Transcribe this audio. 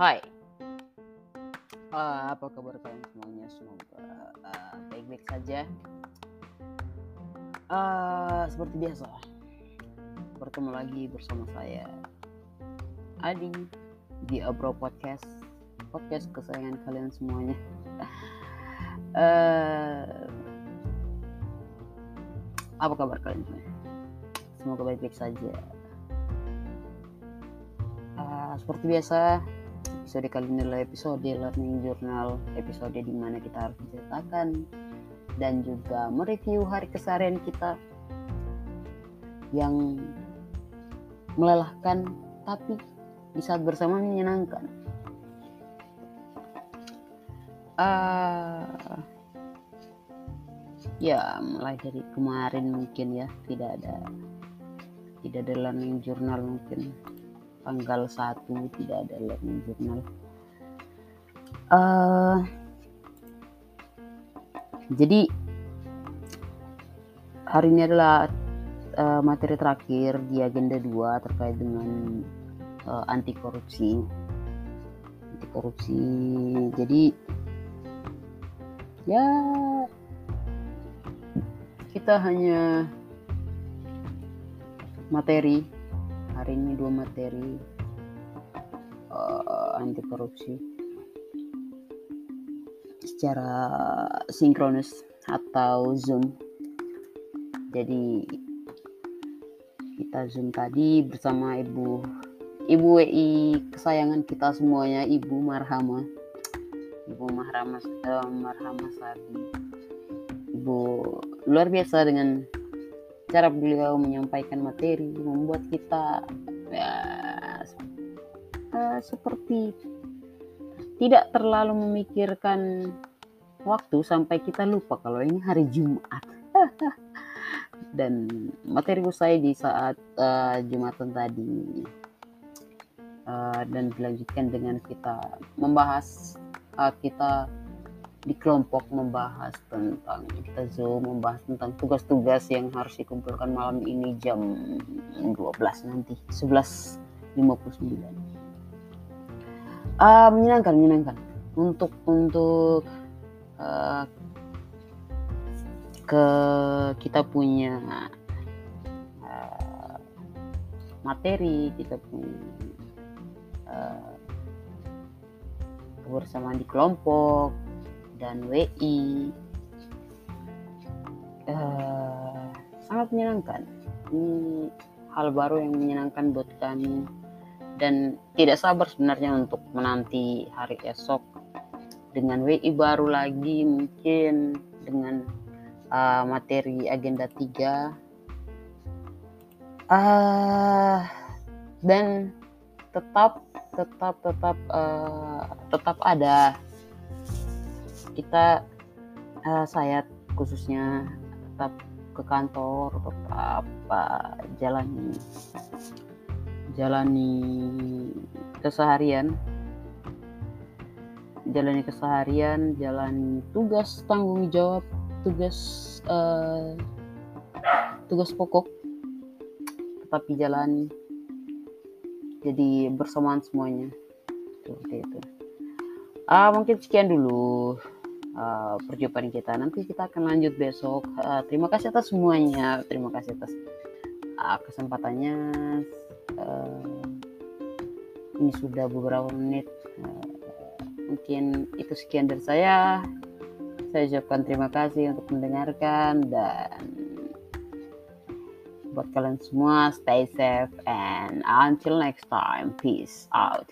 Hai, uh, apa kabar kalian semuanya? Semoga uh, baik-baik saja. Uh, seperti biasa, bertemu lagi bersama saya Adi di Abro Podcast, podcast kesayangan kalian semuanya. uh, apa kabar kalian semuanya? Semoga baik-baik saja. Seperti biasa, episode kali ini adalah episode learning journal, episode di mana kita harus menceritakan dan juga mereview hari keseharian kita yang melelahkan tapi di saat bersama menyenangkan. Uh, ya mulai dari kemarin mungkin ya tidak ada tidak ada learning journal mungkin tanggal 1 tidak ada learning journal uh, jadi hari ini adalah uh, materi terakhir di agenda 2 terkait dengan uh, anti korupsi anti korupsi jadi ya kita hanya materi hari ini dua materi uh, anti korupsi secara sinkronus atau zoom. Jadi kita zoom tadi bersama ibu ibu WI kesayangan kita semuanya ibu Marhama. Ibu Marhama uh, Marhama Sadi. Ibu luar biasa dengan cara beliau menyampaikan materi membuat kita ya uh, seperti tidak terlalu memikirkan waktu sampai kita lupa kalau ini hari Jumat. Dan materi usai di saat uh, Jumatan tadi uh, dan dilanjutkan dengan kita membahas uh, kita di kelompok membahas tentang kita zoom membahas tentang tugas-tugas yang harus dikumpulkan malam ini jam 12 nanti 11.59 uh, menyenangkan menyenangkan. Untuk untuk uh, ke kita punya uh, materi kita punya uh, kebersamaan di kelompok dan WI uh, eh, sangat menyenangkan. Ini hal baru yang menyenangkan buat kami. Dan tidak sabar sebenarnya untuk menanti hari esok dengan WI baru lagi mungkin dengan uh, materi agenda 3 uh, dan tetap tetap tetap uh, tetap ada kita uh, saya khususnya tetap ke kantor tetap uh, jalani jalani keseharian. Jalani keseharian jalani tugas tanggung jawab tugas uh, tugas pokok tetapi jalani jadi bersamaan semuanya. Seperti itu uh, mungkin sekian dulu uh, perjumpaan kita. Nanti kita akan lanjut besok. Uh, terima kasih atas semuanya. Terima kasih atas uh, kesempatannya. Uh, ini sudah beberapa menit. Uh, mungkin itu sekian dari saya. Saya ucapkan terima kasih untuk mendengarkan dan buat kalian semua stay safe and until next time peace out